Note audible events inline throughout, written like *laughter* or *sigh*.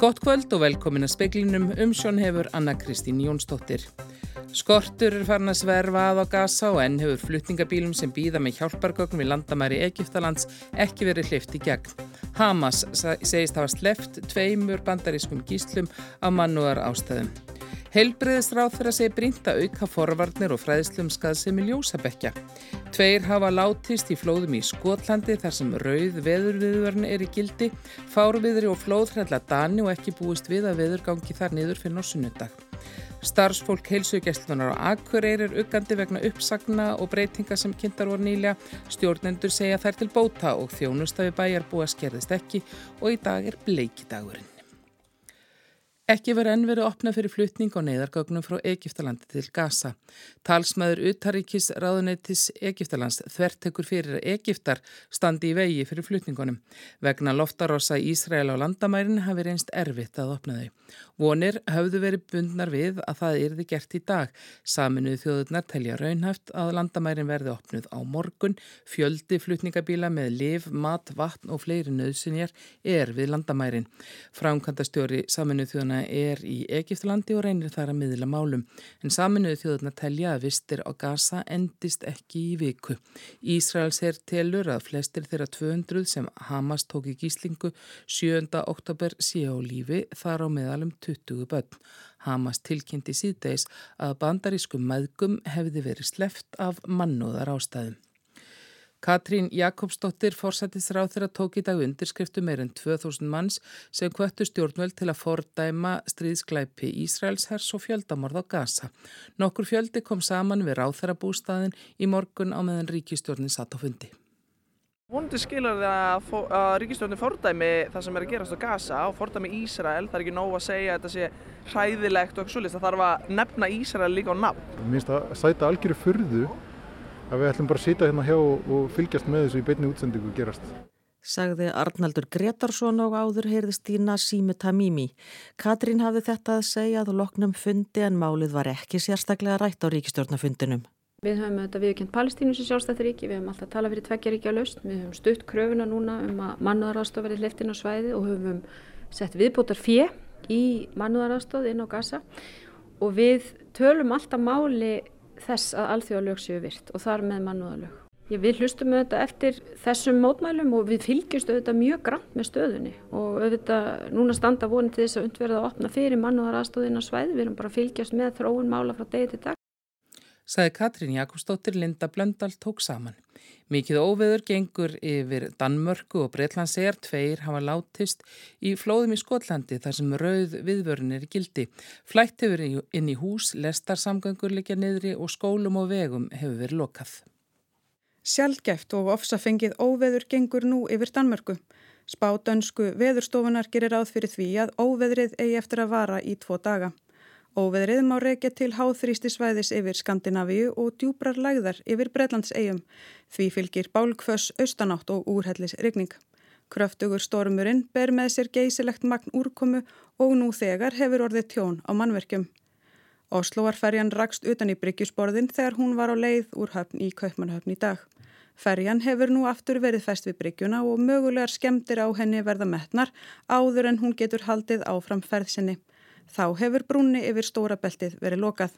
Gott kvöld og velkomin að speklinum um sjón hefur Anna Kristín Jónsdóttir. Skortur er farin að sverfa að á gasa og enn hefur flutningabílum sem býða með hjálpargögn við landamæri Egiptalands ekki verið hlift í gegn. Hamas segist hafa sleft tveimur bandarískum gíslum af mannúðar ástæðum. Helbriðisráð fyrir að segja brínt að auka forvarnir og fræðslum skaðsum í ljósabekja. Tveir hafa látist í flóðum í Skotlandi þar sem rauð veðurviðurinn er í gildi, fárviðri og flóðhrella dani og ekki búist við að veðurgangi þar niður fyrir norsunundag. Starfsfólk heilsugjastlunar á Akureyri er uggandi vegna uppsagna og breytinga sem kynntar voru nýlega. Stjórnendur segja þær til bóta og þjónustafi bæjar búa skerðist ekki og í dag er bleikidagurinn. Ekki verið enn verið opna fyrir flutning og neyðargögnum frá Egiptalandi til Gaza. Talsmaður Utaríkis ráðuneytis Egiptalands þvertekur fyrir að Egiptar standi í vegi fyrir flutningunum. Vegna loftarossa Ísrael á landamærin hafi reynst erfitt að opna þau. Vonir hafðu verið bundnar við að það yrði gert í dag. Saminuð þjóðurnar telja raunhaft að landamærin verði opnuð á morgun. Fjöldi flutningabíla með liv, mat, vatn og fleiri nöðsynjar er við landamærin. Framkantastjóri Saminuð þjóðuna er í Egiptalandi og reynir þar að miðla málum. En saminuðu þjóðuna telja að vistir á Gaza endist ekki í viku. Ísraels er telur að flestir þeirra 200 sem Hamas tók í gíslingu 7. oktober síðan á lífi þar á meðalum 20 börn. Hamas tilkynnti síðdeis að bandarískum maðgum hefði verið sleft af mannúðar ástæðum. Katrín Jakobsdóttir fórsættisráð þeirra tók í dag undirskriftu meirinn 2000 manns sem kvöttu stjórnvöld til að fordæma stríðsklæpi Ísraels hers og fjöldamorð á Gaza. Nokkur fjöldi kom saman við ráþærabústaðin í morgun á meðan ríkistjórnin satt á fundi. Vonandi skilur það að, að ríkistjórnin fordæmi það sem er að gerast á Gaza og fordæmi Ísrael. Það er ekki nóg að segja að þetta sé hræðilegt og eitthvað svolítið. Það þarf að nefna Ísrael líka á nafn. Mér finnst að sæta algjöru fyrðu að við ætlum bara að sýta hérna hjá og fylgjast með þessu í beinni útsendingu gerast. Sagði Arnaldur Gretarsson og áður heyrðist Dína Símu Tamimi. Katrín hafði þetta að segja að loknum fundi en málið var ekki sérstaklega rætt á ríkistjórnafundinum. Við höfum auðvitað viðkjönd Palestínu sem sjálfstættir ríki, við höfum alltaf talað fyrir tveggjaríkja laust, við höfum stutt kröfuna núna um að mannúðarástóð verið hliftin á svæði og höfum sett viðbótar fjö í mannúðarástóð inn á gasa og við tölum alltaf máli þess að alþjóðalög séu virt og þar með mannúðalög. Við hlustum auðvitað eftir þessum mótmælum og við fylgjumst auðvitað mjög grann með stöðunni og auðvitað núna standa vonið til þess að undverða að opna fyrir mannúðaraðstóðina svæði, við erum bara að fylgjast með þróun mála frá degi til dag. Saði Katrín Jakobsdóttir Linda Blöndal tók saman. Mikið óveður gengur yfir Danmörku og Breitlandsegar tveir hafa látist í flóðum í Skotlandi þar sem rauð viðvörun er gildi. Flætt hefur inn í hús, lestarsamgöngur likja niðri og skólum og vegum hefur verið lokað. Sjálfgeft og ofsafengið óveður gengur nú yfir Danmörku. Spádönsku veðurstofunar gerir áð fyrir því að óveðrið eigi eftir að vara í tvo daga. Óveðrið má reykja til háþrýsti svæðis yfir Skandinavíu og djúbrar lagðar yfir Breitlandseigum. Því fylgir bálkvöss, austanátt og úrhellis regning. Kröftugur stormurinn ber með sér geysilegt magn úrkomu og nú þegar hefur orðið tjón á mannverkjum. Osloarferjan rakst utan í bryggjusborðin þegar hún var á leið úr höfn í Kaupmannhöfn í dag. Ferjan hefur nú aftur verið fest við bryggjuna og mögulegar skemdir á henni verða metnar áður en hún getur haldið áfram ferðsinni. Þá hefur brúnni yfir stóra beltið verið lokað.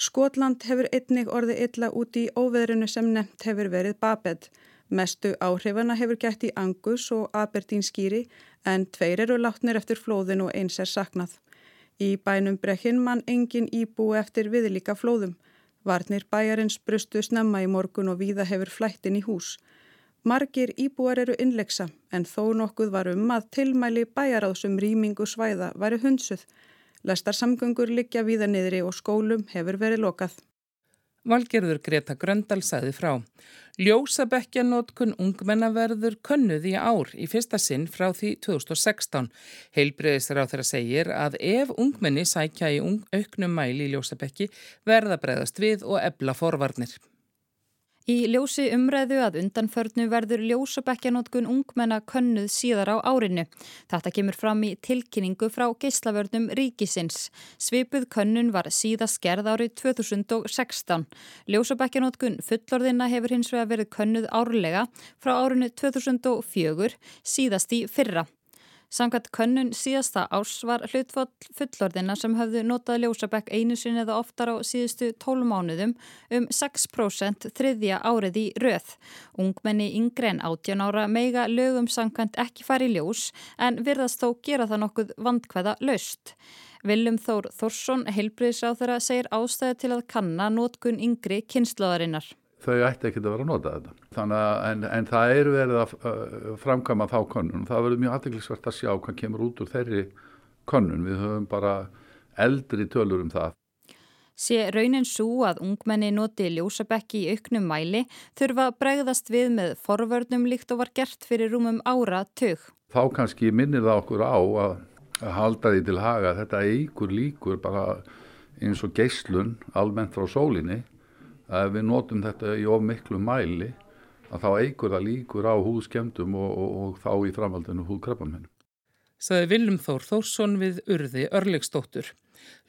Skotland hefur einnig orðið illa út í óveðrunu sem nefnt hefur verið Babed. Mestu áhrifana hefur gætt í Angus og Aberdeen skýri en tveir eru látnir eftir flóðin og eins er saknað. Í bænum Brekkin mann engin íbú eftir viðlíka flóðum. Varnir bæjarins brustu snemma í morgun og víða hefur flættin í hús. Margir íbúar eru innleiksa en þó nokkuð var um að tilmæli bæjaráðsum rýmingu svæða væri hundsuð Lestarsamgöngur liggja víða niðri og skólum hefur verið lokað. Valgerður Greta Gröndal sagði frá. Ljósabekkjanótkun ungmennaverður könnuð í ár í fyrsta sinn frá því 2016. Heilbreyðisra á þeirra segir að ef ungmenni sækja í auknum mæli í ljósabekki verða breyðast við og ebla forvarnir. Í ljósi umræðu að undanförnu verður ljósabekkjanótkun ungmenna könnuð síðar á árinu. Þetta kemur fram í tilkynningu frá geislavörnum ríkisins. Svipuð könnun var síðast gerð árið 2016. Ljósabekkjanótkun fullorðina hefur hins vega verið könnuð árlega frá árinu 2004 síðast í fyrra. Samkvæmt könnun síðasta árs var hlutfall fullorðina sem höfðu notað ljósabekk einu sinni eða oftar á síðustu tólmánuðum um 6% þriðja árið í röð. Ungmenni yngre en 18 ára meiga lögum samkvæmt ekki fari ljós en virðast þó gera það nokkuð vandkvæða löst. Viljum Þór Þórsson, heilbriðsráþara, segir ástæði til að kanna notkun yngri kynnslóðarinnar þau ætti ekki að vera að nota þetta. Þannig að en, en það eru verið að framkama þá konnun. Það verður mjög aðdeklisvert að sjá hvað kemur út úr þeirri konnun. Við höfum bara eldri tölur um það. Sé raunin svo að ungmenni noti ljósabekki í auknum mæli þurfa bregðast við með forvörnum líkt og var gert fyrir rúmum ára tög. Þá kannski minnir það okkur á að, að halda því til haga. Þetta eigur líkur bara eins og geyslun almennt frá sólinni ef við notum þetta í of miklu mæli að þá eigur það líkur á húðskemdum og, og, og þá í framhaldinu húðkrabbamennu. Saði Viljum Þór Þórsson við urði örlegstóttur.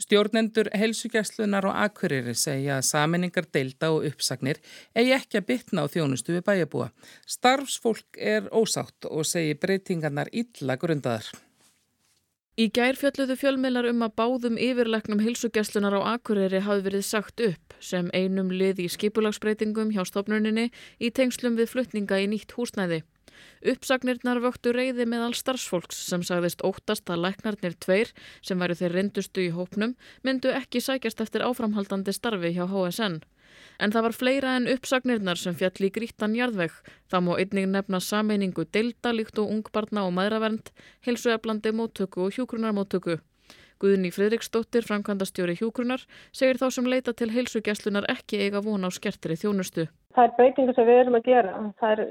Stjórnendur helsugjæslunar og akkurýri segja að saminningar deilda og uppsagnir eigi ekki að bytna á þjónustu við bæjabúa. Starfsfólk er ósátt og segi breytingarnar illa grundaðar. Í gær fjölluðu fjölmiðlar um að báðum yfirleiknum hilsugjastlunar á Akureyri hafi verið sagt upp sem einum lið í skipulagsbreytingum hjá stofnuninni í tengslum við flutninga í nýtt húsnæði. Uppsagnirnar vöktu reyði meðal starfsfólks sem sagðist óttast að læknarnir tveir sem væru þeir reyndustu í hópnum myndu ekki sækjast eftir áframhaldandi starfi hjá HSN. En það var fleira en uppsagnirnar sem fjall í grítan jarðveg. Það má einnig nefna sameiningu delta líkt og ungbarna og maðuravernd, helsueflandi móttöku og hjúkrunarmóttöku. Guðni Fridriksdóttir, framkvæmdastjóri hjúkrunar, segir þá sem leita til heilsugjastlunar ekki eiga von á skertri þjónustu. Það er breytingu sem við erum að gera. Það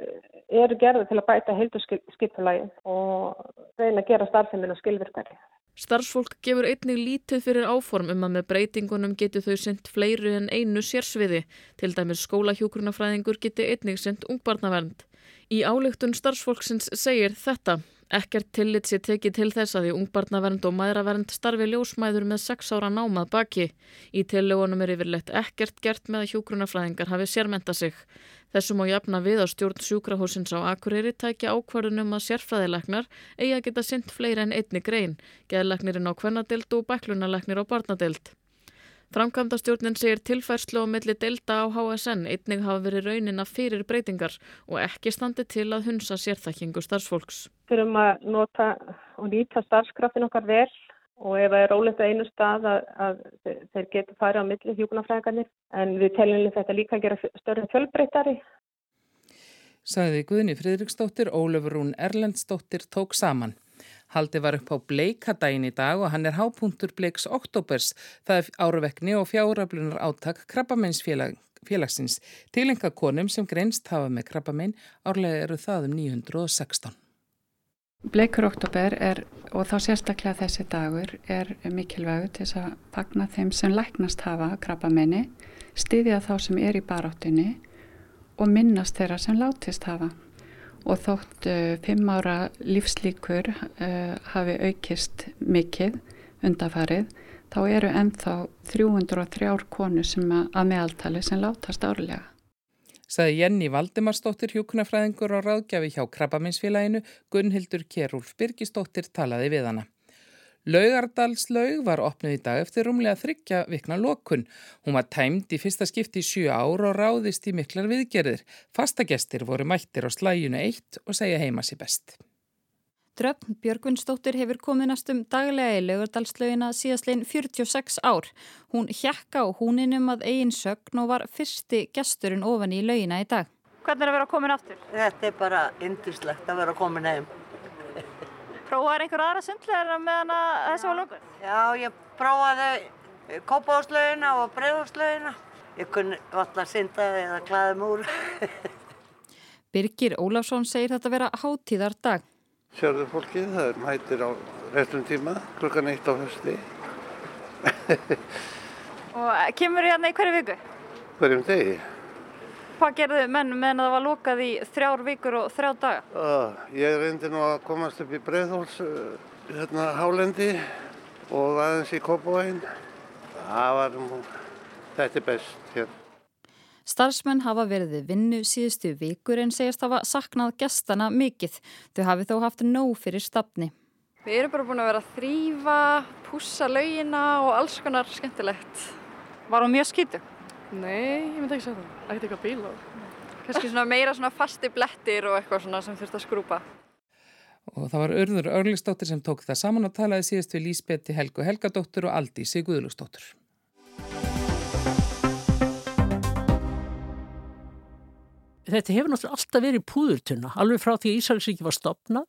eru gerða til að bæta heilduskipulagi og reyna að gera starfsemina skilvirkari. Starfsfólk gefur einnig lítið fyrir áform um að með breytingunum getur þau sendt fleiri en einu sérsviði, til dæmis skólahjókrunafræðingur geti einnig sendt ungbarnavernd. Í álygtun starfsfólksins segir þetta, ekkert tillit sé tekið til þess að því ungbarnavernd og maðuravernd starfi ljósmæður með sex ára námað baki. Í tillegunum er yfirlegt ekkert gert með að hjókrunafræðingar hafi sérmenta sig. Þessum á jafna við að stjórn sjúkrahúsins á Akureyri tækja ákvarðunum að sérfræðilegnar eigi að geta synd fleira en einni grein, geðlegnirinn á kvennadild og bæklunalegnir á barnadild. Framkvæmdastjórnin segir tilfærslu á milli delta á HSN einnig hafa verið raunina fyrir breytingar og ekki standi til að hunsa sérþekkingu starfsfólks. Þurfum að nota og nýta starfskraftin okkar vel og ef það er rólegt á einu stað að, að þeir geta farið á milli hjúkunarfræðingarnir en við teljum þetta líka að gera störn fjölbreytari. Saði Guðni Fridriksdóttir, Ólefur Rún Erlendsdóttir tók saman. Haldi var upp á bleikadaginn í dag og hann er hápunktur bleiks oktobers, það er áruvekni og fjárablunar áttak krabbameinsfélagsins. Tilenga konum sem greinst hafa með krabbamein árlega eru það um 916. Bleikur oktober er, og þá sérstaklega þessi dagur, er mikilvægur til að fagna þeim sem læknast hafa krabbamenni, styðja þá sem er í baráttunni og minnast þeirra sem látist hafa. Og þótt uh, fimm ára lífslíkur uh, hafi aukist mikið undafarið, þá eru ennþá 303 konu sem að meðaltali sem látast árlega saði Jenny Valdimarsdóttir hjúkunafræðingur og ráðgjafi hjá Krabbaminsfélaginu, Gunnhildur Kjærúlf Birgisdóttir talaði við hana. Laugardalslaug var opnuð í dag eftir rúmlega þryggja vikna lokun. Hún var tæmd í fyrsta skipti í sjö ár og ráðist í miklar viðgerðir. Fastagestir voru mættir á slæjunu eitt og segja heima sér best. Dröfn Björgvinsdóttir hefur komið næstum daglega í lögurdalslaugina síðastlegin 46 ár. Hún hjekka á húninum að eigin sögn og var fyrsti gesturinn ofan í laugina í dag. Hvernig er að vera komin aftur? Þetta er bara yndislegt að vera komin heim. Prófaði einhver aðra sundlegar meðan þessi var lungur? Já, ég prófaði kópáslaugina og bregðarslaugina. Ég kunni alltaf syndaði eða klæði múr. *laughs* Birgir Ólafsson segir þetta vera hátíðar dag. Sérðu fólkið, það er mætir á restum tíma, klukkan eitt á hösti. *laughs* og kemur þið hérna í hverju viku? Hverjum degi. Hvað gerðu menn meðan það var lókað í þrjár vikur og þrjá daga? Uh, ég reyndi nú að komast upp í Breithóls, uh, hérna Hálendi og aðeins í Kópavægin. Það var, þetta er best hér. Starfsmenn hafa verið við vinnu síðustu vikur en segjast hafa saknað gestana mikið. Þau hafi þó haft nóg fyrir stafni. Við erum bara búin að vera að þrýfa, pússa laugina og alls konar skemmtilegt. Var hún mjög skýtu? Nei, ég myndi ekki segja það. Ekkert eitthvað bíl og... Kannski svona meira svona fasti blettir og eitthvað svona sem þurft að skrúpa. Og það var Örður Örlistóttir sem tók það saman og talaði síðast við Lísbeti Helgu Helgadóttur og Aldísi Guðlustóttur. Þetta hefur náttúrulega alltaf verið púðurtunna, alveg frá því að Ísraelsríki var stopnað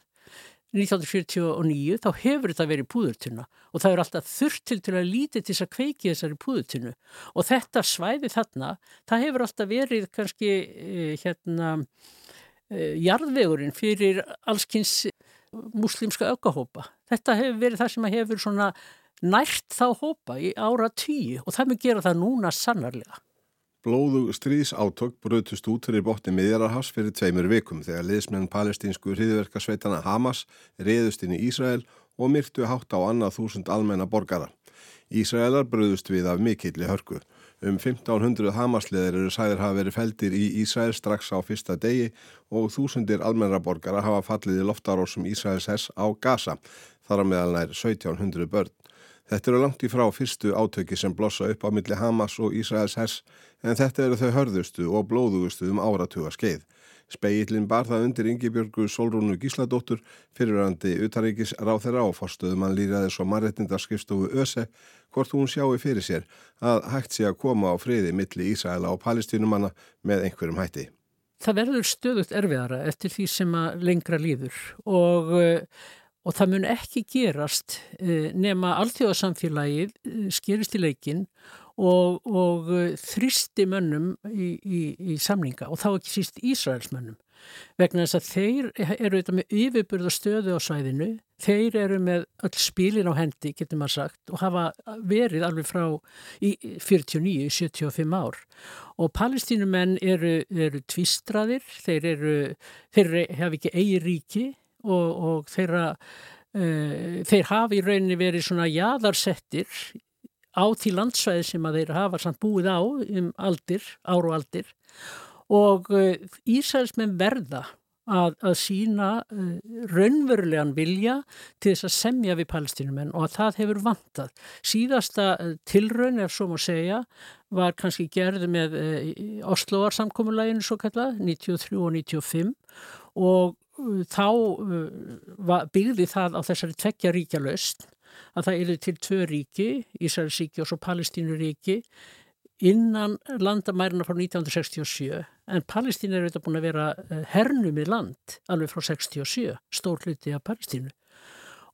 1949 þá hefur þetta verið púðurtunna og það er alltaf þurft til að lítið til þess að kveiki þessari púðurtunnu og þetta svæði þarna, það hefur alltaf verið kannski eh, hérna eh, jarðvegurinn fyrir allskynns muslimska aukahópa. Þetta hefur verið það sem hefur svona nært þá hópa í ára tíu og það mun gera það núna sannarlega. Blóðu stríðsátök brötust út fyrir botni miðjararhás fyrir tveimur vikum þegar liðsmenn palestínsku hriðverkarsveitana Hamas reyðust inn í Ísrael og myrtu hátt á annað þúsund almenna borgara. Ísraelar bröðust við af mikilli hörku. Um 1500 Hamasleðir eru sæðir hafa verið feldir í Ísrael strax á fyrsta degi og þúsundir almenna borgara hafa fallið í loftarósum Ísraels hess á Gaza, þar á meðal nær 1700 börn. Þetta eru langt í frá fyrstu átöki sem blossa upp á milli Hamas og Ísraels hers en þetta eru þau hörðustu og blóðugustu um áratuga skeið. Speillin bar það undir Ingebjörgu Solrúnu Gísladóttur, fyrirrandi utaríkis ráþeira og forstuðumann líraðis og marrettindarskifstofu ÖSE, hvort hún sjáu fyrir sér að hægt sé að koma á friði milli Ísraela og palestínumanna með einhverjum hætti. Það verður stöðut erfiðara eftir því sem að lengra líður og og það mun ekki gerast eh, nema alltjóðasamfélagið eh, skerist í leikin og, og eh, þristi mönnum í, í, í samlinga og þá ekki síst Ísraels mönnum vegna þess að þeir eru þetta með yfirbyrða stöðu á svæðinu þeir eru með öll spílin á hendi getur maður sagt og hafa verið alveg frá 49-75 ár. Og palestínumenn eru, eru tvistraðir þeir eru, þeir hafa ekki eigi ríki og, og þeirra, uh, þeir hafi í rauninni verið svona jaðarsettir á því landsvæði sem að þeir hafa samt búið á um aldir, ár og aldir og uh, Ísælsmenn verða að, að sína uh, raunverulegan vilja til þess að semja við palestinumenn og að það hefur vantað. Síðasta uh, tilraun, ef svo má segja, var kannski gerð með Osloarsamkomulæginu svo kallað, 93 og 95 og þá uh, byggði það á þessari tveggja ríkja löst að það eru til tvö ríki, Ísraelsíki og svo Palestínuríki innan landamærina frá 1967 en Palestín er auðvitað búin að vera uh, hernum í land alveg frá 67, stór hluti af Palestínu.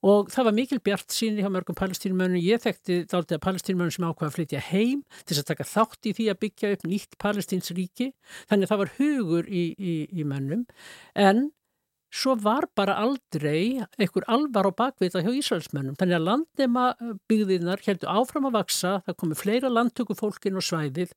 Og það var mikil bjart síni hjá mörgum palestínumönnum. Ég þekkti þáttið að palestínumönnum sem ákvaða að flytja heim til þess að taka þátt í því að byggja upp nýtt palestínsríki. Þannig að það var hugur í, í, í mönnum. En svo var bara aldrei einhver alvar á bakvita hjá Ísraelsmennum. Þannig að landnema byggðinar heldur áfram að vaksa, það komi fleira landtöku fólkin og svæðið.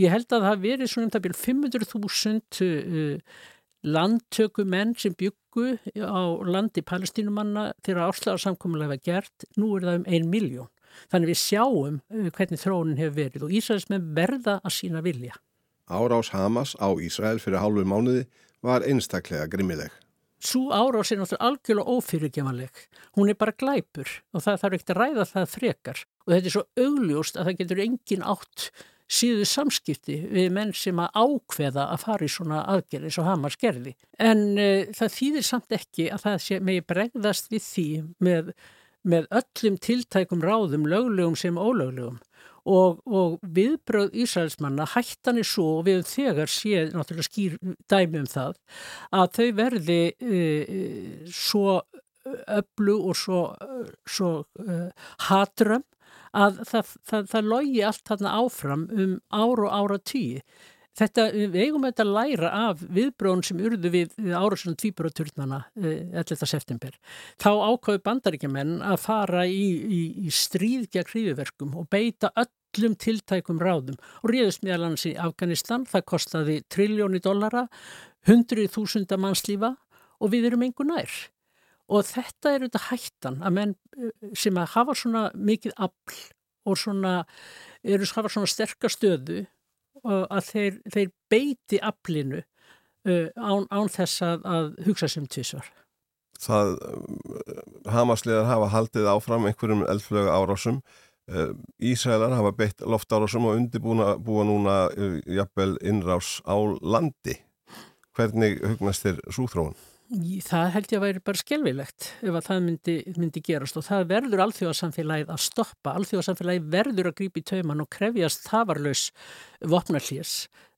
Ég held að það verið svona um það byrjum 500.000 uh, landtöku menn sem byggu á landi palestínumanna þegar áslagarsamkomulega var gert. Nú er það um 1 miljón. Þannig við sjáum uh, hvernig þróunin hefur verið og Ísraelsmenn verða að sína vilja. Árás Hamas á Ísrael fyrir hálfu mánuði var einstaklega grimmileg. Svo árás er náttúrulega algjörlega ófyrirgemanleg. Hún er bara glæpur og það þarf ekkert að ræða það frekar. Og þetta er svo augljóst að það getur engin átt síðu samskipti við menn sem að ákveða að fara í svona aðgerði eins og Hamars gerði. En uh, það þýðir samt ekki að það sé megi bregðast við því með, með öllum tiltækum ráðum, löglegum sem ólöglegum og, og viðbröð Ísraelsmanna hættan er svo og við þegar séð náttúrulega skýr dæmi um það að þau verði uh, svo öllu og svo, svo uh, hatram að það, það, það logi allt þarna áfram um ára og ára tíu Þetta, við eigum þetta að læra af viðbróðun sem urðu við, við árásunum tvíburaturnana eh, 11. september. Þá ákvaðu bandaríkjaman að fara í, í, í stríð gegn hrífiverkum og beita öllum tiltækum ráðum og réðust meðal annars í Afganistan. Það kostiði triljóni dollara, hundruð þúsunda mannslífa og við erum einhver nær. Og þetta er auðvitað hættan að menn eh, sem að hafa svona mikið afl og svona, eru að hafa svona sterkastöðu að þeir, þeir beiti aflinu uh, án, án þess að, að hugsa sem tvísvar. það Hamasliðar hafa haldið áfram einhverjum eldflögu árásum Ísælar hafa beitt loftárásum og undirbúa núna jafnvel innrás á landi hvernig hugnast þér súþróun? Það held ég að væri bara skelvilegt ef að það myndi, myndi gerast og það verður alþjóðarsamfélagið að stoppa. Alþjóðarsamfélagið verður að grípa í tauman og krefjast þavarlaus vopnarlés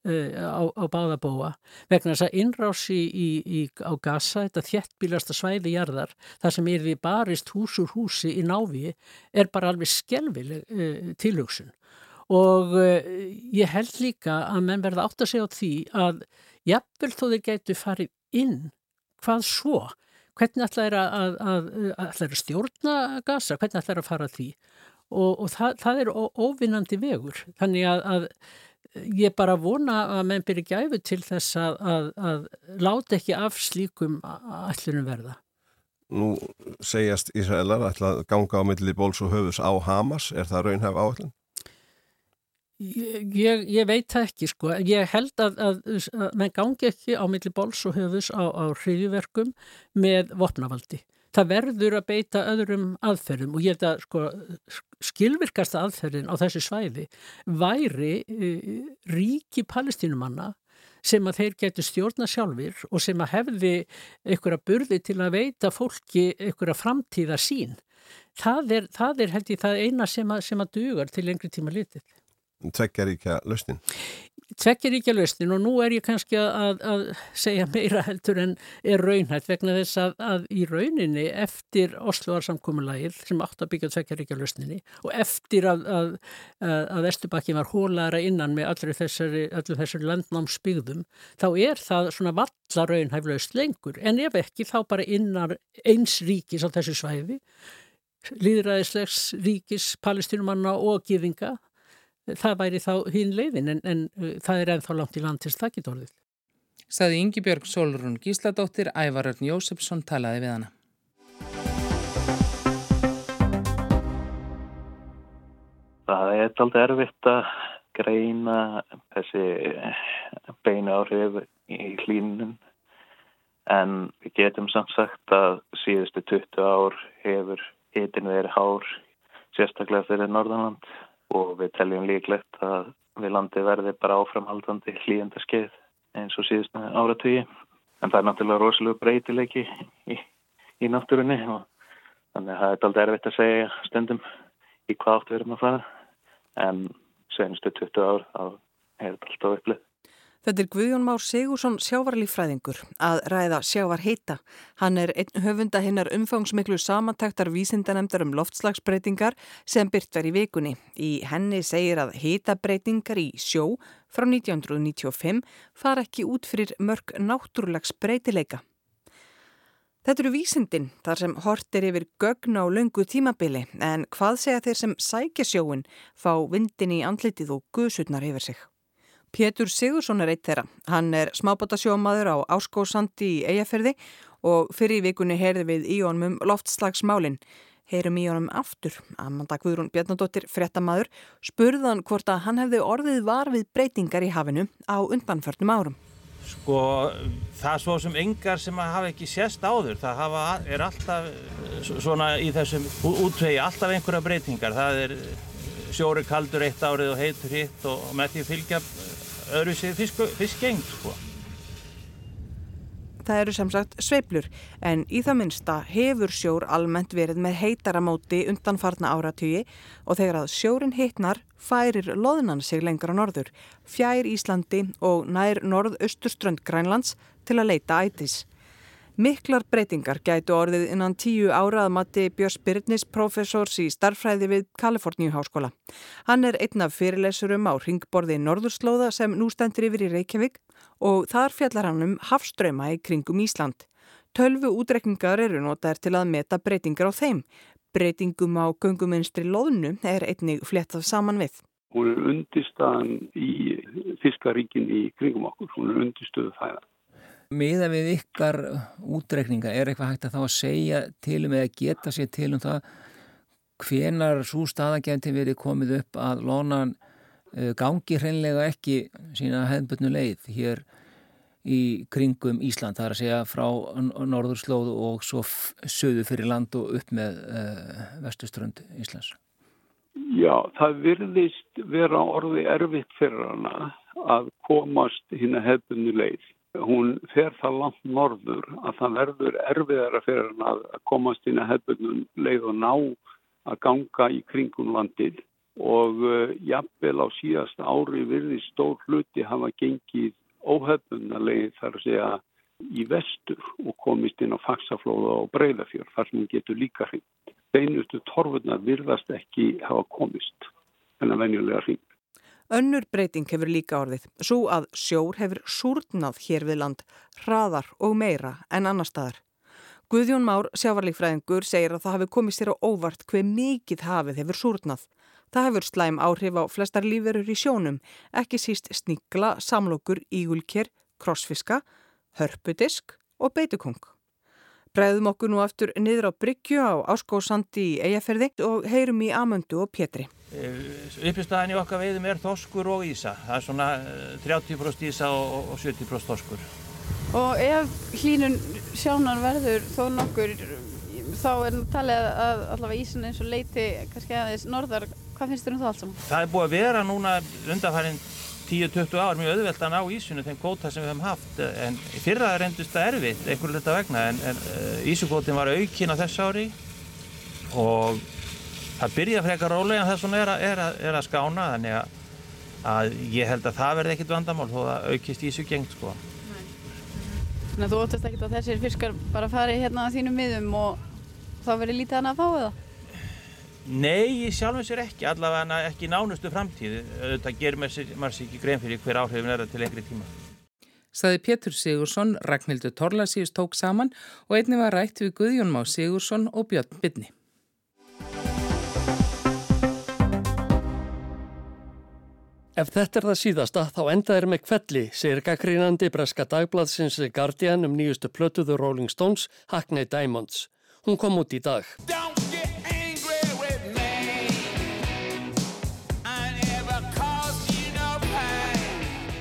uh, á, á báðabóa vegna þess að innrás í, í, á Gaza, þetta þjettbílasta svæði jarðar, það sem er við barist hús úr húsi í návi er bara alveg skelvileg uh, tilhugsun. Og uh, ég held líka að menn verða átt að segja á því að jafnvel þó þeir getur farið inn hvað svo? Hvernig ætla þeir að, að, að, að stjórna gasa? Hvernig ætla þeir að fara því? Og, og það, það er óvinnandi vegur. Þannig að ég bara vona að menn byrja gæfu til þess að láta ekki af slíkum ætlunum verða. Nú segjast Ísraelar að ganga á milli bóls og höfus á Hamas. Er það raunhæf áallin? Ég, ég veit það ekki sko, ég held að, að, að menn gangi ekki á milli bóls og höfus á, á hriðjuverkum með vopnavaldi. Það verður að beita öðrum aðferðum og ég held að sko, skilvirkasta aðferðin á þessu svæði væri e, ríki palestínumanna sem að þeir getur stjórna sjálfur og sem að hefði einhverja burði til að veita fólki einhverja framtíða sín. Það er, það er held ég það eina sem að, sem að dugar til lengri tíma litið tveggjaríkja lausnin? Tveggjaríkja lausnin og nú er ég kannski að, að segja meira heldur en er raunhætt vegna þess að, að í rauninni eftir Osloarsamkommulagið sem átt að byggja tveggjaríkja lausninni og eftir að, að Estubakki var hólara innan með allir þessari, þessari landnámsbyggðum þá er það svona valla raunhæf laust lengur en ef ekki þá bara innan eins ríkis á þessu svæði líðræðislegs ríkis palestinumanna og gýðinga það væri þá hinn leiðin en, en uh, það er ennþá langt í landins orðið. Saði Ingi Björg Solrún Gísladóttir, Ævarörn Jósefsson talaði við hana. Það er alltaf erfitt að greina þessi beinu áhrif í hlínunum en við getum samt sagt að síðustu 20 ár hefur hitin verið hár sérstaklega fyrir Norðanland og við teljum líklegt að við landi verði bara áframhaldandi hlýjenda skeið eins og síðust áratvíi. En það er náttúrulega rosalega breytileiki í, í náttúrunni og þannig að það er aldrei erfitt að segja stundum í hvað átt við erum að fara en senustu 20 ár þá er þetta alltaf upplið. Þetta er Guðjón Már Sigursson sjávarlífræðingur að ræða sjávar heita. Hann er einn höfunda hinnar umfangsmiklu samantæktar vísindanemdar um loftslagsbreytingar sem byrt var í vikunni. Í henni segir að heitabreytingar í sjó frá 1995 far ekki út fyrir mörg náttúrulags breytileika. Þetta eru vísindin þar sem hortir yfir gögn á löngu tímabili en hvað segja þeir sem sækja sjóin fá vindin í andlitið og guðsutnar yfir sig? Pétur Sigursson er eitt þeirra. Hann er smábátasjómaður á Áskósandi í Eyjafyrði og fyrir vikunni heyrði við í honum um loftslagsmálinn. Heyrum í honum aftur. Amanda Guðrún Bjarnadóttir, frettamæður, spurðan hvort að hann hefði orðið var við breytingar í hafinu á undanförnum árum. Sko, það er svo sem engar sem hafa ekki sérst áður. Það hafa, er alltaf svona í þessum útvegi, alltaf einhverja breytingar. Það er sjóri kaldur eitt árið og heitur hitt og með því fylgja öðru sér fiskgeng sko. Það eru sem sagt sveiblur en í það minnsta hefur sjór almennt verið með heitaramóti undanfarna áratugi og þegar að sjórin hittnar færir loðunan sig lengra norður, fjær Íslandi og nær norð-austurströnd Grænlands til að leita ætis. Miklar breytingar gætu orðið innan tíu ára að mati Björns Byrnis, professors í starfræði við Kaliforníu háskóla. Hann er einn af fyrirlesurum á ringborði Norðurslóða sem nú stendur yfir í Reykjavík og þar fjallar hann um hafströma í kringum Ísland. Tölvu útrekningar eru notaðir til að meta breytingar á þeim. Breytingum á gunguminstri loðnu er einnig flettað saman við. Hún er undirstaðan í fiskaríkin í kringum okkur. Hún er undirstöðu fæða. Miða við ykkar útrekninga, er eitthvað hægt að þá að segja til um eða geta sér til um það hvenar svo staðagenti verið komið upp að lónan uh, gangi hreinlega ekki sína hefðbötnu leið hér í kringum Ísland, það er að segja frá norðurslóð og svo söðu fyrir land og upp með uh, vestuströnd Íslands? Já, það virðist vera orði erfitt fyrir hana að komast hinn að hefðunni leið. Hún fer það langt norður að það verður erfiðara fyrir hana að komast hinn að hefðunni leið og ná að ganga í kringum landið og uh, jafnvel á síðast ári virði stór hluti hafa gengið óhefnunarlegin þar að segja í vestur og komist inn á faksaflóða og breyðafjör þar sem hún getur líka hring. Beinustu torfurnar virðast ekki hafa komist en að venjulega hring. Önnur breyting hefur líka orðið, svo að sjór hefur súrnað hér við land, hraðar og meira en annar staðar. Guðjón Már, sjávarlíkfræðingur, segir að það hafi komið sér á óvart hver mikið hafið hefur súrnað. Það hefur slæm áhrif á flestar lífverur í sjónum, ekki síst sníkla, samlokur, ígulker, krossfiska, hörpudisk og beitukong. Bræðum okkur nú aftur niður á Bryggju á Áskósandi í Eyjaferði og heyrum í Amöndu og Pétri. Eh, Uppistæðin í okkar veiðum er þoskur og ísa. Það er svona 30% eh, ísa og 70% þoskur. Og ef hlínun sjánar verður þó nokkur, þá er talið að allavega ísin eins og leiti kannski aðeins norðar. Hvað finnst þér um það allt saman? Það er búið að vera núna undanfærin 10-20 ár mjög auðvelt að ná ísunu þeim kvóta sem við hefum haft en fyrra reyndist það erfitt einhverju hluta vegna en, en uh, ísukvótin var aukinn á þess ári og það byrja frekar rólega en þess vegna er, er, er að skána þannig að, að ég held að það verði ekkit vandamál þó að aukist ísu gengt sko. Þannig að þú óttast ekkit að þessir fiskar bara fari hérna á þínum miðum og þá verður lítið hann að fá eða? Nei, sjálf og sér ekki, allavega ekki nánustu framtíð. Þetta ger maður sér ekki grein fyrir hver áhrifin er það til lengri tíma. Saði Pétur Sigursson, Ragnhildur Torlasíus tók saman og einni var rætt við Guðjón Má Sigursson og Björn Byrni. Ef þetta er það síðasta þá endaður með kvelli, segir gaggrínandi breska dagbladsins Guardian um nýjustu plötuðu Rolling Stones, Hackney Diamonds. Hún kom út í dag.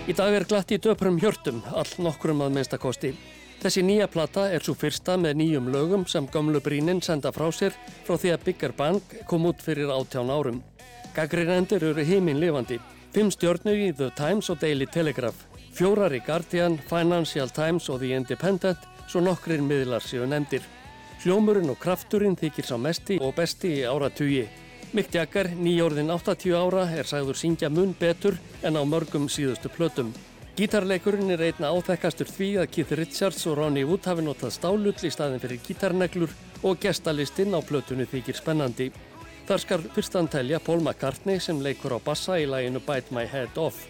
Í dag er glatt í döprum hjörtum, all nokkrum að minnstakosti. Þessi nýja plata er svo fyrsta með nýjum lögum sem gamlu bríninn senda frá sér frá því að Bigger Bang kom út fyrir áttján árum. Gaggrínendur eru heiminn lifandi. Fimm stjórnu í The Times og Daily Telegraph. Fjórar í Guardian, Financial Times og The Independent, svo nokkrir miðlar séu nefndir. Hljómurinn og krafturinn þykir sá mesti og besti í áratugi. Mick Jagger, nýjórðin 80 ára, er sagður syngja mun betur en á mörgum síðustu plötum. Gítarleikurinn er einna áþekkastur því að Keith Richards og Ronnie Wood hafi notað stálull í staðin fyrir gítarneglur og gestalistinn á plötunni þykir spennandi. Þar skar fyrstan telja Paul McCartney sem leikur á bassa í læginu Bite My Head Off.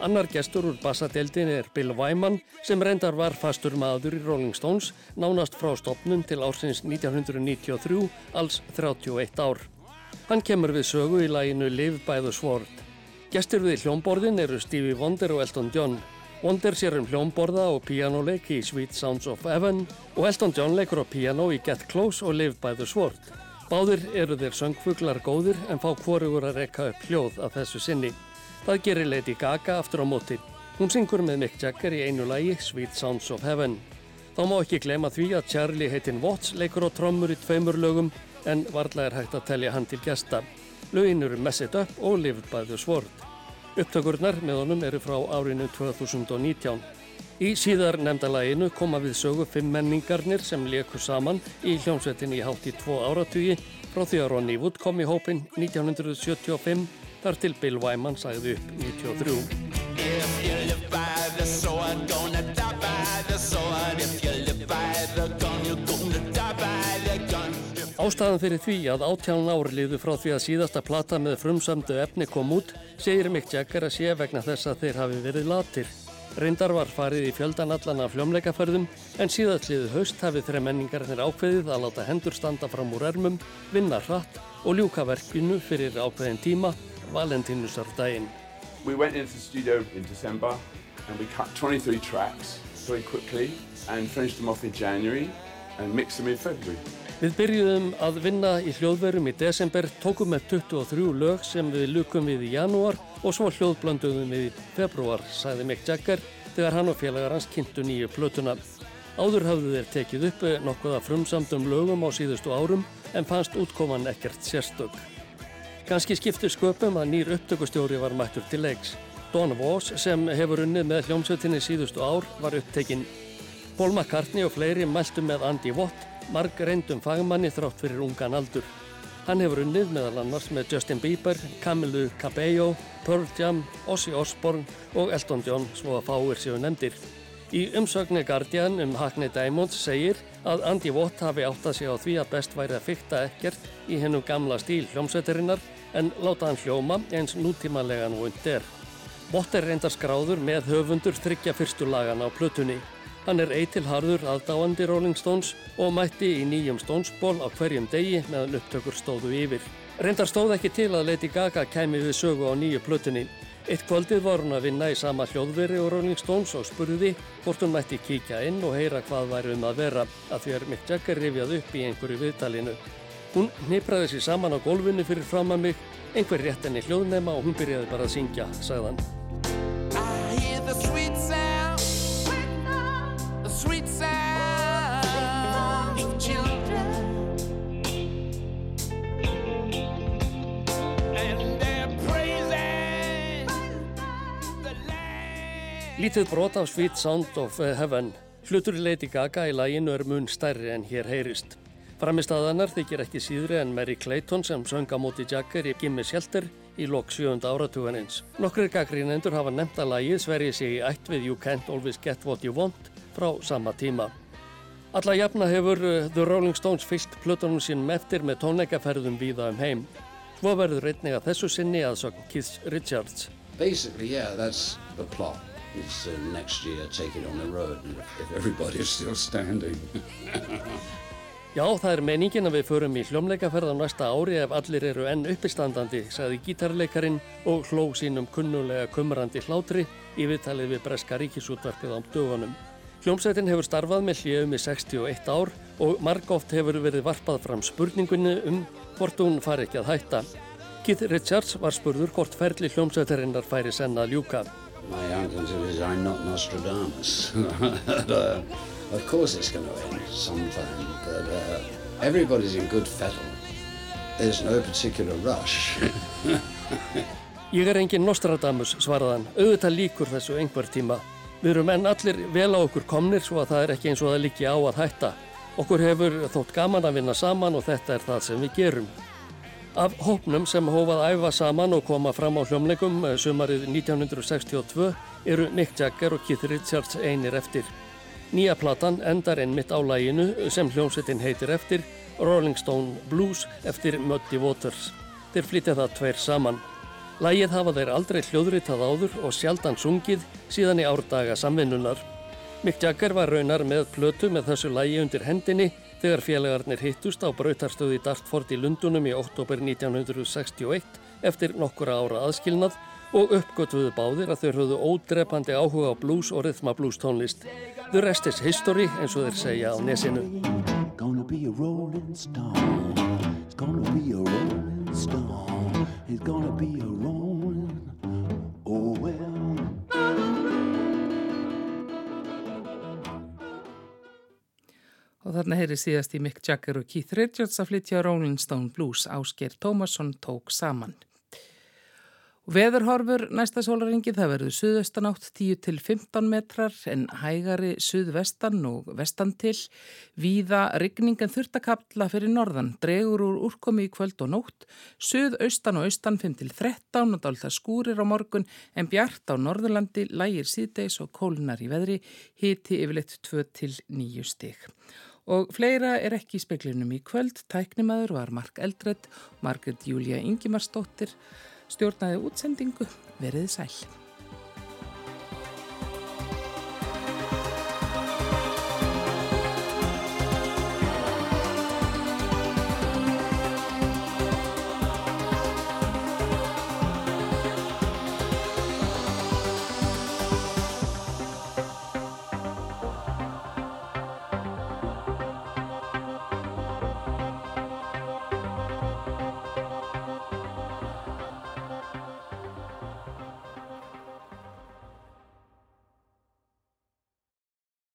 Annar gestur úr bassadeldin er Bill Wyman sem reyndar var fastur maður í Rolling Stones nánast frá stopnum til ársins 1993, alls 31 ár. Hann kemur við sögu í læginu Live by the Sword. Gestur við hljómborðin eru Stevie Wonder og Elton John. Wonder sér um hljómborða og píjánuleik í Sweet Sounds of Heaven og Elton John leikur á píjánu í Get Close og Live by the Sword. Báðir eru þeir söngfuglar góðir en fá hvorugur að rekka upp hljóð af þessu sinni. Það gerir Lady Gaga aftur á móti. Hún syngur með Mick Jagger í einu lægi Sweet Sounds of Heaven. Þá má ekki glema því að Charlie heitin Watts leikur á trommur í tveimur lögum en varla er hægt að telja hann til gesta. Laugin eru Mess It Up og Lived by the Sword. Upptökurnar með honum eru frá árinu 2019. Í síðar nefndalæginu koma við sögu fimm menningarnir sem leku saman í hljómsveitinni í hátt í tvo áratugji frá því að Ronnie Wood kom í hópin 1975 þar til Bill Wyman sagði upp 93. Ástæðan fyrir því að átján ár liðu frá því að síðasta plata með frumsamdu efni kom út segir Mick Jagger að sé vegna þess að þeir hafi verið latir. Reyndar var farið í fjöldan allan af fljómleikaferðum en síðastliðu haust hafið þreja menningarnir ákveðið að láta hendur standa fram úr ermum, vinna hratt og ljúka verkinu fyrir ákveðin tíma, Valentínusardaginn. We went into the studio in December and we cut 23 tracks very quickly finished them off in January and mixed them in February. Við byrjuðum að vinna í hljóðverum í desember, tókum með 23 lög sem við lukum við í janúar og svo hljóðblönduðum við í februar, sagði Mick Jagger þegar hann og félagar hans kynntu nýju plötuna. Áður hafðu þeir tekið upp nokkuða frumsamdum lögum á síðustu árum en fannst útkoman ekkert sérstök. Kanski skiptu sköpum að nýr upptökustjóri var mættur til leiks. Don Voss sem hefur unnið með hljómsveitinni síðustu ár var upptekinn. Paul McCartney og fleiri mæltu með Andy Watt, marg reyndum fagmanni þrátt fyrir ungan aldur. Hann hefur unnið meðal annars með Justin Bieber, Camilo Cabello, Pearl Jam, Ozzy Osbourne og Elton John svo að fáir séu nefndir. Í umsögni Guardian um Hackney Diamonds segir að Andy Watt hafi átt að segja á því að best væri að fykta ekkert í hennum gamla stíl hljómsveitarinnar en láta hann hljóma eins nútímanlegan og und er. Watt er reyndar skráður með höfundur þryggja fyrstu lagana á plötunni. Hann er eitilharður aðdáandi Rolling Stones og mætti í nýjum Stones-ból á hverjum degi meðan upptökur stóðu yfir. Reyndar stóð ekki til að Lady Gaga kæmi við sögu á nýju plötunni. Eitt kvöldið var hún að vinna í sama hljóðveri og Rolling Stones og spurði hvort hún mætti kíkja inn og heyra hvað væri um að vera að því er Mick Jagger rifjað upp í einhverju viðtalinu. Hún hnipraði sér saman á gólfinu fyrir fram að mig, einhver rétt enni hljóðnema og hún byrjaði bara að syngja, sagðan. Lítið brot af Sweet Sound of Heaven. Hlutur í Lady Gaga í læginu er mun stærri en hér heyrist. Framistæðanar þykir ekki síðri en Mary Clayton sem sönga móti Jagger í Gimme Shelter í lok 7. áratuganins. Nokkrir gaggrínendur hafa nefnt að lægið sverjið sig í ætt við You Can't Always Get What You Want frá sama tíma. Alla jafna hefur The Rolling Stones fyllt plötunum sínum eftir með tónleikaferðum víða um heim. Svo verður reytning að þessu sinni aðsögn Keith Richards. Basically, yeah, that's the plot. It's uh, next year take it on the road if everybody is still standing. *laughs* Já, það er meiningin að við förum í hljómleikaferð á næsta ári ef allir eru enn uppistandandi, sagði gítarleikarin og hló sínum kunnulega kumrandi hlátri í viðtalið við Breska ríkisútvarpið á dögunum. Hljómsveitin hefur starfað með hljöfum í 61 ár og margóft hefur verið varpað fram spurningunni um hvort hún fari ekki að hætta. Keith Richards var spurður hvort ferli hljómsveitarinnar færi senna að ljúka. *laughs* Uh, of course it's going to end sometime, but uh, everybody's in good fettle. There's no particular rush. *laughs* Ég er engin Nostradamus, svaraðan. Auðvitað líkur þessu einhver tíma. Við erum enn allir vel á okkur komnir svo að það er ekki eins og það líki á að hætta. Okkur hefur þótt gaman að vinna saman og þetta er það sem við gerum. Af hópnum sem hófað æfa saman og koma fram á hljómleikum sumarið 1962 eru Mick Jagger og Keith Richards einir eftir. Nýja platan endar einmitt á læginu sem hljómsettin heitir eftir Rolling Stone Blues eftir Muddy Waters. Þeir flytja það tveir saman. Lægið hafa þeir aldrei hljóðritað áður og sjaldan sungið síðan í árdaga samvinnunar. Mick Jagger var raunar með plötu með þessu lægi undir hendinni þegar félagarnir hittust á brautarstöði Dartford í Lundunum í oktober 1961 eftir nokkura ára aðskilnað og uppgötuðu báðir að þau höfðu ódrepandi áhuga á blues og rithma blues tónlist. The rest is history eins og þeir segja á nesinu. Gonna be a rolling stone It's gonna be a rolling stone It's gonna be a rolling Oh well. Og þarna heyri síðast í Mick Jagger og Keith Richards að flytja Rolling Stone Blues. Ásker Tómasson tók saman. Veðurhorfur næsta sólaringið það verður suðaustanátt 10-15 metrar en hægari suðvestan og vestan til. Víða rigningen þurftakabla fyrir norðan, dregur úr úrkomi í kvöld og nótt. Suðaustan og austan 5-13 og dálta skúrir á morgun en bjart á norðurlandi lægir síðdeis og kólunar í veðri hiti yfirleitt 2-9 stig. Og fleira er ekki í speklinum í kvöld. Tæknimaður var Mark Eldred, Margret Júlia Ingimarsdóttir, stjórnaði útsendingu, veriði sæl.